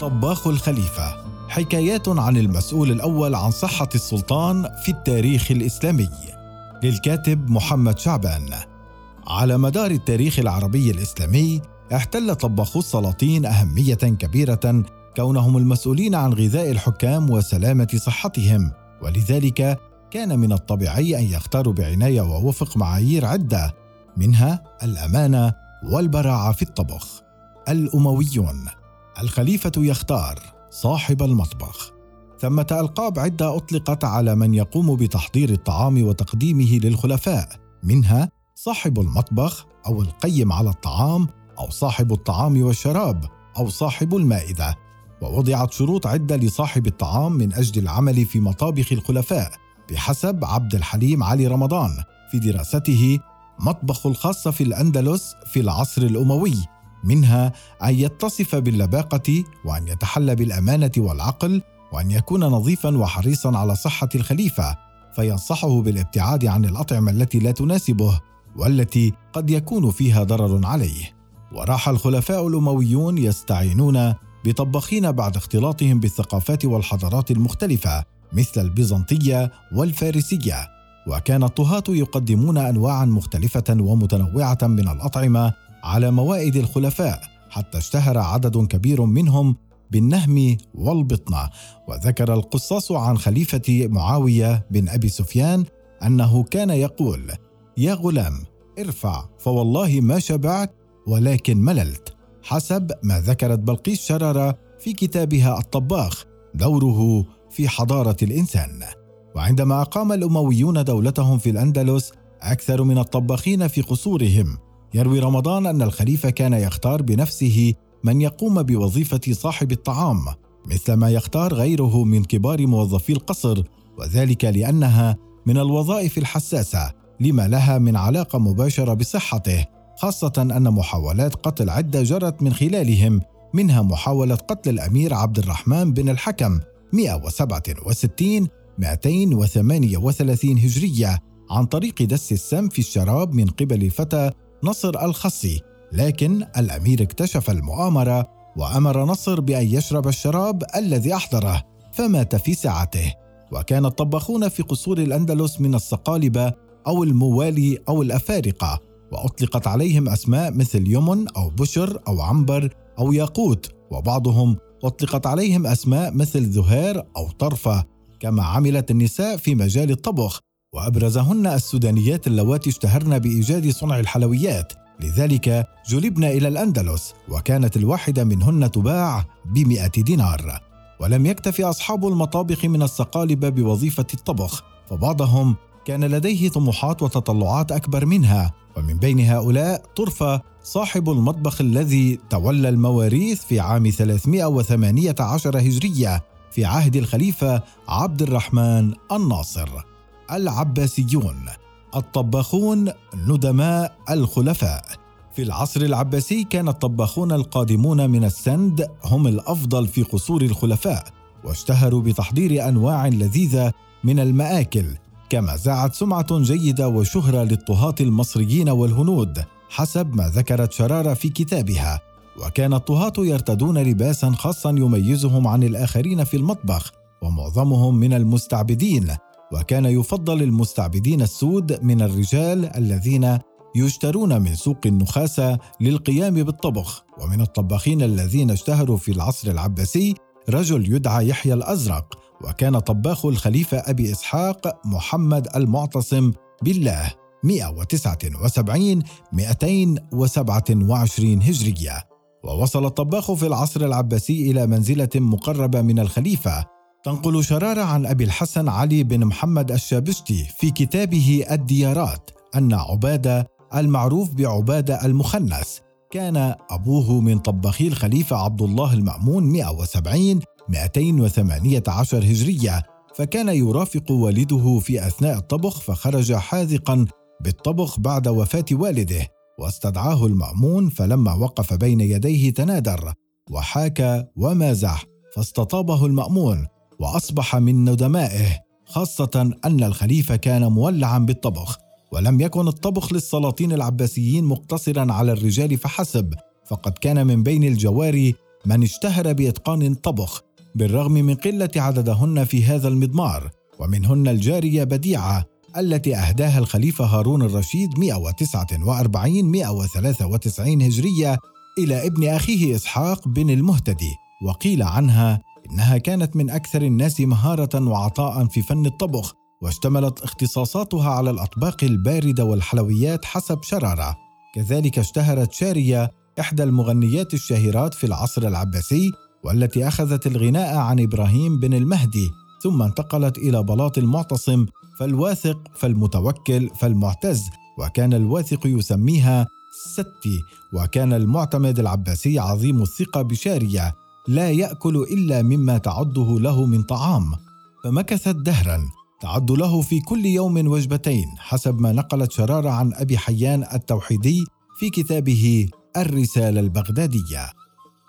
طباخ الخليفة. حكايات عن المسؤول الأول عن صحة السلطان في التاريخ الإسلامي. للكاتب محمد شعبان. على مدار التاريخ العربي الإسلامي احتل طباخو السلاطين أهمية كبيرة كونهم المسؤولين عن غذاء الحكام وسلامة صحتهم. ولذلك كان من الطبيعي أن يختاروا بعناية ووفق معايير عدة منها الأمانة والبراعة في الطبخ. الأمويون. الخليفة يختار صاحب المطبخ. ثمة ألقاب عدة أطلقت على من يقوم بتحضير الطعام وتقديمه للخلفاء. منها صاحب المطبخ أو القيم على الطعام أو صاحب الطعام والشراب أو صاحب المائدة. ووضعت شروط عدة لصاحب الطعام من أجل العمل في مطابخ الخلفاء بحسب عبد الحليم علي رمضان في دراسته مطبخ الخاصة في الأندلس في العصر الأموي. منها أن يتصف باللباقة وأن يتحلى بالأمانة والعقل وأن يكون نظيفا وحريصا على صحة الخليفة فينصحه بالابتعاد عن الأطعمة التي لا تناسبه والتي قد يكون فيها ضرر عليه. وراح الخلفاء الأمويون يستعينون بطباخين بعد اختلاطهم بالثقافات والحضارات المختلفة مثل البيزنطية والفارسية. وكان الطهاة يقدمون انواعا مختلفة ومتنوعة من الأطعمة على موائد الخلفاء حتى اشتهر عدد كبير منهم بالنهم والبطنة. وذكر القصاص عن خليفة معاوية بن أبي سفيان أنه كان يقول يا غلام ارفع فوالله ما شبعت ولكن مللت حسب ما ذكرت بلقيس شرر في كتابها الطباخ دوره في حضارة الإنسان. وعندما أقام الأمويون دولتهم في الأندلس أكثر من الطباخين في قصورهم يروي رمضان أن الخليفة كان يختار بنفسه من يقوم بوظيفة صاحب الطعام مثل ما يختار غيره من كبار موظفي القصر وذلك لأنها من الوظائف الحساسة لما لها من علاقة مباشرة بصحته خاصة أن محاولات قتل عدة جرت من خلالهم منها محاولة قتل الأمير عبد الرحمن بن الحكم 167 238 هجرية عن طريق دس السم في الشراب من قبل الفتى نصر الخصي لكن الأمير اكتشف المؤامرة وأمر نصر بأن يشرب الشراب الذي أحضره فمات في ساعته. وكان الطباخون في قصور الأندلس من الصقالبه أو الموالي أو الأفارقة وأطلقت عليهم أسماء مثل يمن أو بشر أو عنبر أو ياقوت وبعضهم أطلقت عليهم أسماء مثل ذهير أو طرفة كما عملت النساء في مجال الطبخ. وأبرزهن السودانيات اللواتي اشتهرن بإيجاد صنع الحلويات. لذلك جلبن إلى الأندلس وكانت الواحدة منهن تباع بمئة دينار. ولم يكتف أصحاب المطابخ من الصقالبه بوظيفة الطبخ فبعضهم كان لديه طموحات وتطلعات أكبر منها. ومن بين هؤلاء طرفه صاحب المطبخ الذي تولى المواريث في عام 318 هجرية في عهد الخليفة عبد الرحمن الناصر. العباسيون الطباخون ندماء الخلفاء. في العصر العباسي كان الطباخون القادمون من السند هم الأفضل في قصور الخلفاء واشتهروا بتحضير أنواع لذيذة من المآكل كما زاعت سمعة جيدة وشهرة للطهاة المصريين والهنود حسب ما ذكرت شرارة في كتابها. وكان الطهاة يرتدون لباسا خاصا يميزهم عن الآخرين في المطبخ ومعظمهم من المستعبدين. وكان يفضل المستعبدين السود من الرجال الذين يشترون من سوق النخاسة للقيام بالطبخ. ومن الطباخين الذين اشتهروا في العصر العباسي رجل يدعى يحيى الأزرق وكان طباخ الخليفة أبي إسحاق محمد المعتصم بالله 179 227 هجرية. ووصل الطباخ في العصر العباسي إلى منزلة مقربة من الخليفة تنقل شرارة عن أبي الحسن علي بن محمد الشابشتي في كتابه الديارات أن عبادة المعروف بعبادة المخنس كان أبوه من طباخي الخليفة عبد الله المأمون 170 218 هجرية فكان يرافق والده في أثناء الطبخ فخرج حاذقا بالطبخ بعد وفاة والده واستدعاه المأمون فلما وقف بين يديه تنادر وحاك ومازح فاستطابه المأمون. وأصبح من ندمائه خاصة أن الخليفة كان مولعا بالطبخ ولم يكن الطبخ للسلاطين العباسيين مقتصرا على الرجال فحسب فقد كان من بين الجواري من اشتهر بإتقان الطبخ بالرغم من قلة عددهن في هذا المضمار ومنهن الجارية بديعة التي أهداها الخليفة هارون الرشيد 149 193 هجرية إلى ابن أخيه إسحاق بن المهتدي وقيل عنها إنها كانت من أكثر الناس مهارة وعطاء في فن الطبخ واشتملت اختصاصاتها على الأطباق الباردة والحلويات حسب شرارة. كذلك اشتهرت شارية إحدى المغنيات الشهيرات في العصر العباسي والتي أخذت الغناء عن إبراهيم بن المهدي ثم انتقلت إلى بلاط المعتصم فالواثق فالمتوكل فالمعتز وكان الواثق يسميها ستي وكان المعتمد العباسي عظيم الثقة بشارية. لا يأكل إلا مما تعده له من طعام. فمكثت دهرا. تعد له في كل يوم وجبتين حسب ما نقلت شرارة عن أبي حيان التوحيدي في كتابه الرسالة البغدادية.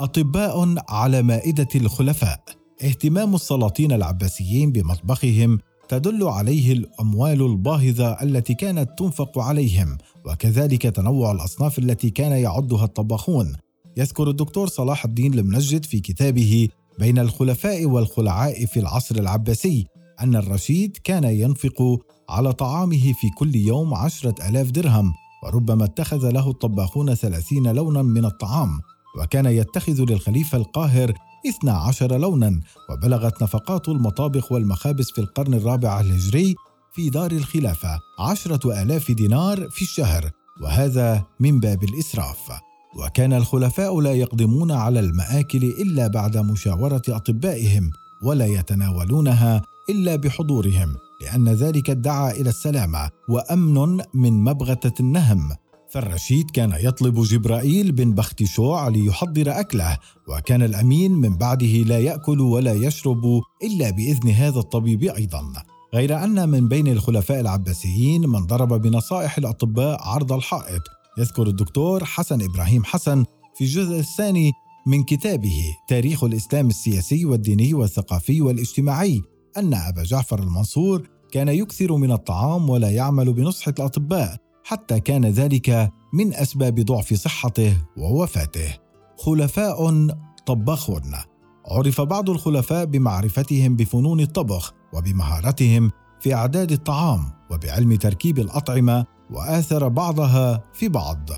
أطباء على مائدة الخلفاء. اهتمام السلاطين العباسيين بمطبخهم تدل عليه الأموال الباهظة التي كانت تنفق عليهم وكذلك تنوع الأصناف التي كان يعدها الطباخون. يذكر الدكتور صلاح الدين المنجد في كتابه بين الخلفاء والخلعاء في العصر العباسي أن الرشيد كان ينفق على طعامه في كل يوم عشرة ألاف درهم وربما اتخذ له الطباخون ثلاثين لونا من الطعام وكان يتخذ للخليفة القاهر 12 لونا وبلغت نفقات المطابخ والمخابز في القرن الرابع الهجري في دار الخلافة عشرة آلاف دينار في الشهر وهذا من باب الإسراف. وكان الخلفاء لا يقدمون على المآكل إلا بعد مشاورة أطبائهم ولا يتناولونها إلا بحضورهم لأن ذلك ادعى إلى السلامة وأمن من مبغتة النهم. فالرشيد كان يطلب جبرائيل بن بختشوع ليحضر أكله وكان الأمين من بعده لا يأكل ولا يشرب إلا بإذن هذا الطبيب أيضا. غير أن من بين الخلفاء العباسيين من ضرب بنصائح الأطباء عرض الحائط يذكر الدكتور حسن إبراهيم حسن في الجزء الثاني من كتابه تاريخ الإسلام السياسي والديني والثقافي والاجتماعي أن أبا جعفر المنصور كان يكثر من الطعام ولا يعمل بنصح الأطباء حتى كان ذلك من أسباب ضعف صحته ووفاته. خلفاء طباخون. عرف بعض الخلفاء بمعرفتهم بفنون الطبخ وبمهارتهم في أعداد الطعام وبعلم تركيب الأطعمة وآثر بعضها في بعض.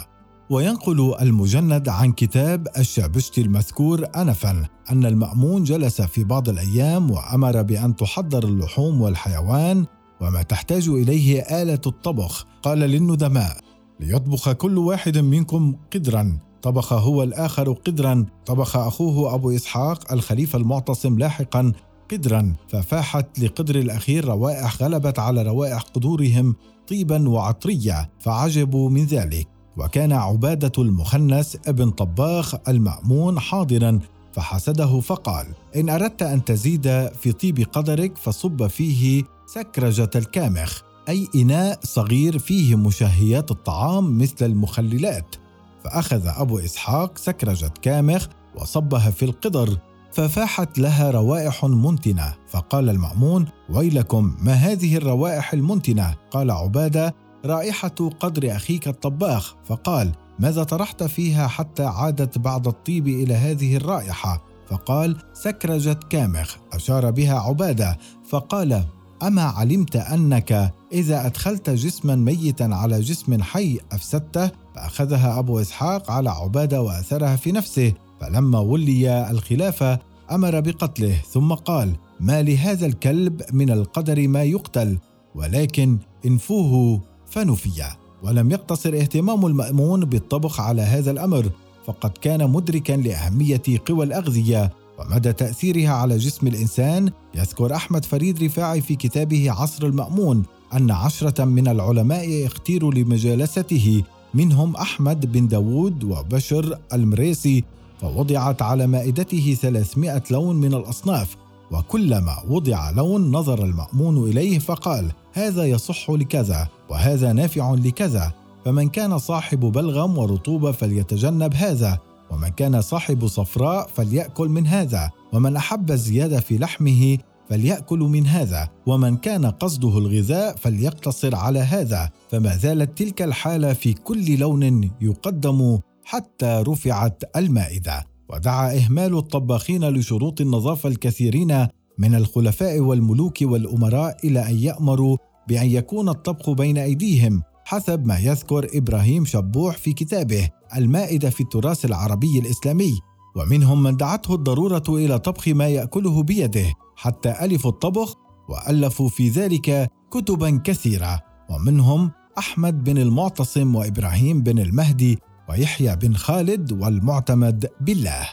وينقل المجند عن كتاب الشابشتي المذكور انفا أن المأمون جلس في بعض الأيام وأمر بأن تحضر اللحوم والحيوان وما تحتاج إليه آلة الطبخ. قال للندماء ليطبخ كل واحد منكم قدرا. طبخ هو الآخر قدرا. طبخ أخوه أبو إسحاق الخليفة المعتصم لاحقا قدرا. ففاحت لقدر الأخير روائح غلبت على روائح قدورهم طيبا وعطريه فعجبوا من ذلك. وكان عبادة المخنس ابن طباخ المأمون حاضرا فحسده فقال إن أردت أن تزيد في طيب قدرك فصب فيه سكرجة الكامخ أي إناء صغير فيه مشهيات الطعام مثل المخللات. فأخذ أبو إسحاق سكرجة كامخ وصبها في القدر ففاحت لها روائح منتنة. فقال المأمون ويلكم ما هذه الروائح المنتنة؟ قال عبادة رائحة قدر أخيك الطباخ. فقال ماذا طرحت فيها حتى عادت بعض الطيب إلى هذه الرائحة؟ فقال سكرجة كامخ. أشار بها عبادة. فقال أما علمت أنك إذا أدخلت جسما ميتا على جسم حي افسدته فأخذها أبو إسحاق على عبادة وأثرها في نفسه. فلما ولي الخلافه أمر بقتله ثم قال ما لهذا الكلب من القدر ما يقتل ولكن انفوه فنفي ولم يقتصر اهتمام المأمون بالطبخ على هذا الأمر فقد كان مدركا لأهمية قوى الأغذية ومدى تأثيرها على جسم الإنسان. يذكر أحمد فريد رفاعي في كتابه عصر المأمون أن عشرة من العلماء اختيروا لمجالسته منهم أحمد بن داود وبشر المريسي فوضعت على مائدته 300 لون من الأصناف وكلما وضع لون نظر المأمون إليه فقال هذا يصح لكذا وهذا نافع لكذا. فمن كان صاحب بلغم ورطوبة فليتجنب هذا ومن كان صاحب صفراء فليأكل من هذا ومن أحب الزيادة في لحمه فليأكل من هذا ومن كان قصده الغذاء فليقتصر على هذا. فما زالت تلك الحالة في كل لون يقدم حتى رفعت المائدة ودعا إهمال الطباخين لشروط النظافة الكثيرين من الخلفاء والملوك والأمراء إلى أن يأمروا بأن يكون الطبخ بين أيديهم حسب ما يذكر إبراهيم شبوح في كتابه المائدة في التراث العربي الإسلامي. ومنهم من دعته الضرورة إلى طبخ ما يأكله بيده حتى ألفوا الطبخ وألفوا في ذلك كتبا كثيرة. ومنهم أحمد بن المعتصم وإبراهيم بن المهدي ويحيى بن خالد والمعتمد بالله.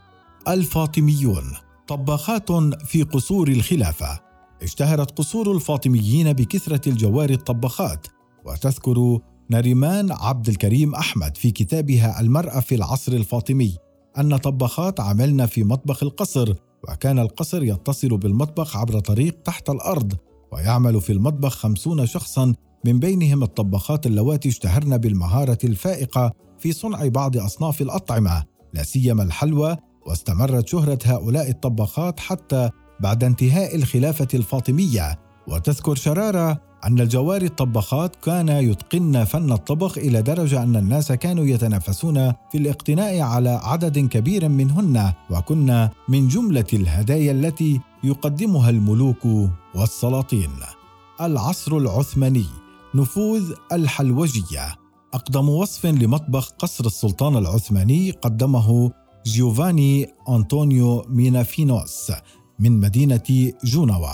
الفاطميون طباخات في قصور الخلافة. اشتهرت قصور الفاطميين بكثرة الجوار الطباخات. وتذكر نريمان عبد الكريم أحمد في كتابها المرأة في العصر الفاطمي. أن طباخات عملن في مطبخ القصر وكان القصر يتصل بالمطبخ عبر طريق تحت الأرض. ويعمل في المطبخ خمسون شخصا. من بينهم الطباخات اللواتي اشتهرن بالمهارة الفائقة في صنع بعض أصناف الأطعمة لا سيما الحلوى واستمرت شهرة هؤلاء الطباخات حتى بعد انتهاء الخلافة الفاطمية. وتذكر شرارة أن الجواري الطباخات كان يتقن فن الطبخ إلى درجة أن الناس كانوا يتنافسون في الاقتناء على عدد كبير منهن. وكنا من جملة الهدايا التي يقدمها الملوك والسلاطين. العصر العثماني نفوذ الحلوجية. أقدم وصف لمطبخ قصر السلطان العثماني قدمه جيوفاني أنطونيو مينافينوس من مدينة جونوا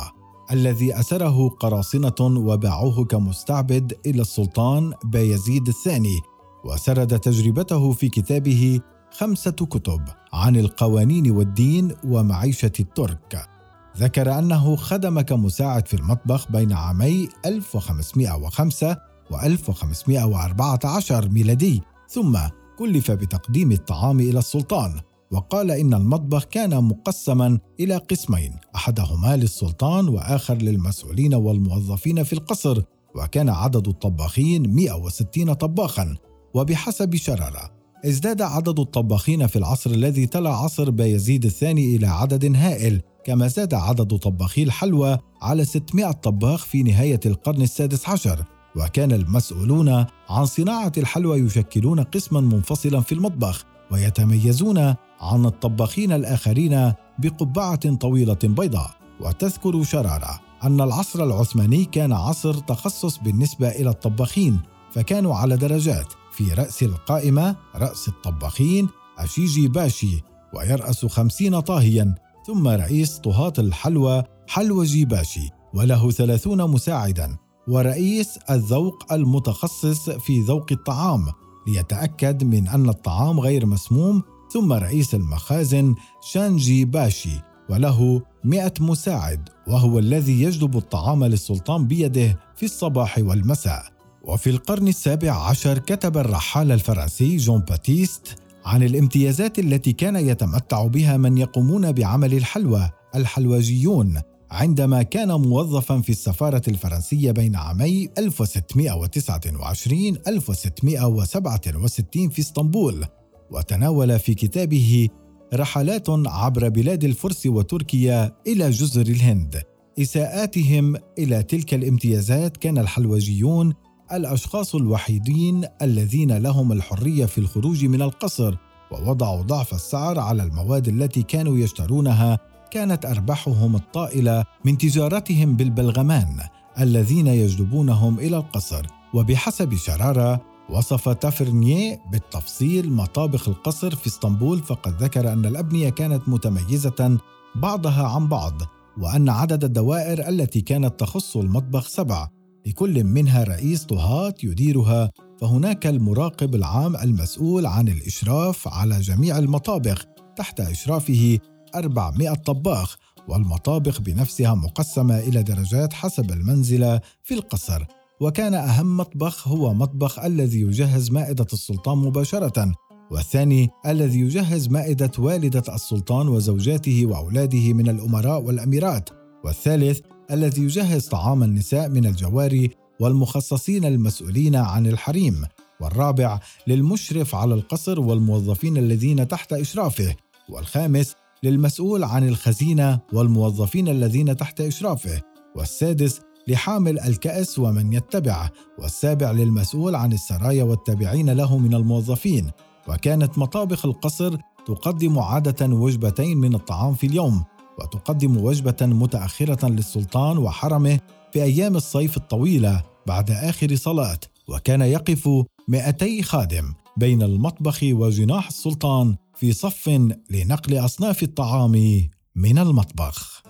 الذي أسره قراصنة وباعوه كمستعبد إلى السلطان بايزيد الثاني وسرد تجربته في كتابه خمسة كتب عن القوانين والدين ومعيشة الترك. ذكر أنه خدم كمساعد في المطبخ بين عامي 1505 و 1514 ميلادي. ثم كلف بتقديم الطعام إلى السلطان وقال إن المطبخ كان مقسما إلى قسمين أحدهما للسلطان وآخر للمسؤولين والموظفين في القصر وكان عدد الطباخين 160 طباخا. وبحسب شرارة ازداد عدد الطباخين في العصر الذي تلا عصر بايزيد الثاني إلى عدد هائل كما زاد عدد طباخي الحلوى على 600 طباخ في نهاية القرن السادس عشر. وكان المسؤولون عن صناعة الحلوى يشكلون قسما منفصلا في المطبخ ويتميزون عن الطباخين الآخرين بقبعة طويلة بيضاء. وتذكر شرارة أن العصر العثماني كان عصر تخصص بالنسبة إلى الطباخين فكانوا على درجات. في رأس القائمة رأس الطباخين أشيجي باشي ويرأس خمسين طاهيا ثم رئيس طهاة الحلوى حلوجي باشي وله ثلاثون مساعدا. ورئيس الذوق المتخصص في ذوق الطعام ليتأكد من أن الطعام غير مسموم ثم رئيس المخازن شانجي باشي وله مئة مساعد وهو الذي يجلب الطعام للسلطان بيده في الصباح والمساء. وفي القرن السابع عشر كتب الرحال الفرنسي جون باتيست عن الامتيازات التي كان يتمتع بها من يقومون بعمل الحلوى الحلواجيون. عندما كان موظفا في السفارة الفرنسية بين عامي 1629 1667 في اسطنبول وتناول في كتابه رحلات عبر بلاد الفرس وتركيا إلى جزر الهند. إساءاتهم إلى تلك الامتيازات كان الحلوجيون الأشخاص الوحيدين الذين لهم الحرية في الخروج من القصر ووضعوا ضعف السعر على المواد التي كانوا يشترونها كانت أرباحهم الطائلة من تجارتهم بالبلغمان الذين يجلبونهم إلى القصر وبحسب شرارة وصف تافرنيه بالتفصيل مطابخ القصر في إسطنبول فقد ذكر أن الأبنية كانت متميزة بعضها عن بعض وأن عدد الدوائر التي كانت تخص المطبخ سبع لكل منها رئيس طهاة يديرها فهناك المراقب العام المسؤول عن الإشراف على جميع المطابخ تحت إشرافه 400 طباخ والمطابخ بنفسها مقسمة إلى درجات حسب المنزلة في القصر. وكان أهم مطبخ هو مطبخ الذي يجهز مائدة السلطان مباشرة والثاني الذي يجهز مائدة والدة السلطان وزوجاته وأولاده من الأمراء والأميرات والثالث الذي يجهز طعام النساء من الجواري والمخصصين المسؤولين عن الحريم والرابع للمشرف على القصر والموظفين الذين تحت إشرافه والخامس للمسؤول عن الخزينة والموظفين الذين تحت إشرافه والسادس لحامل الكأس ومن يتبعه والسابع للمسؤول عن السرايا والتابعين له من الموظفين. وكانت مطابخ القصر تقدم عادة وجبتين من الطعام في اليوم وتقدم وجبة متأخرة للسلطان وحرمه في أيام الصيف الطويلة بعد آخر صلاة وكان يقف 200 خادم بين المطبخ وجناح السلطان في صف لنقل أصناف الطعام من المطبخ.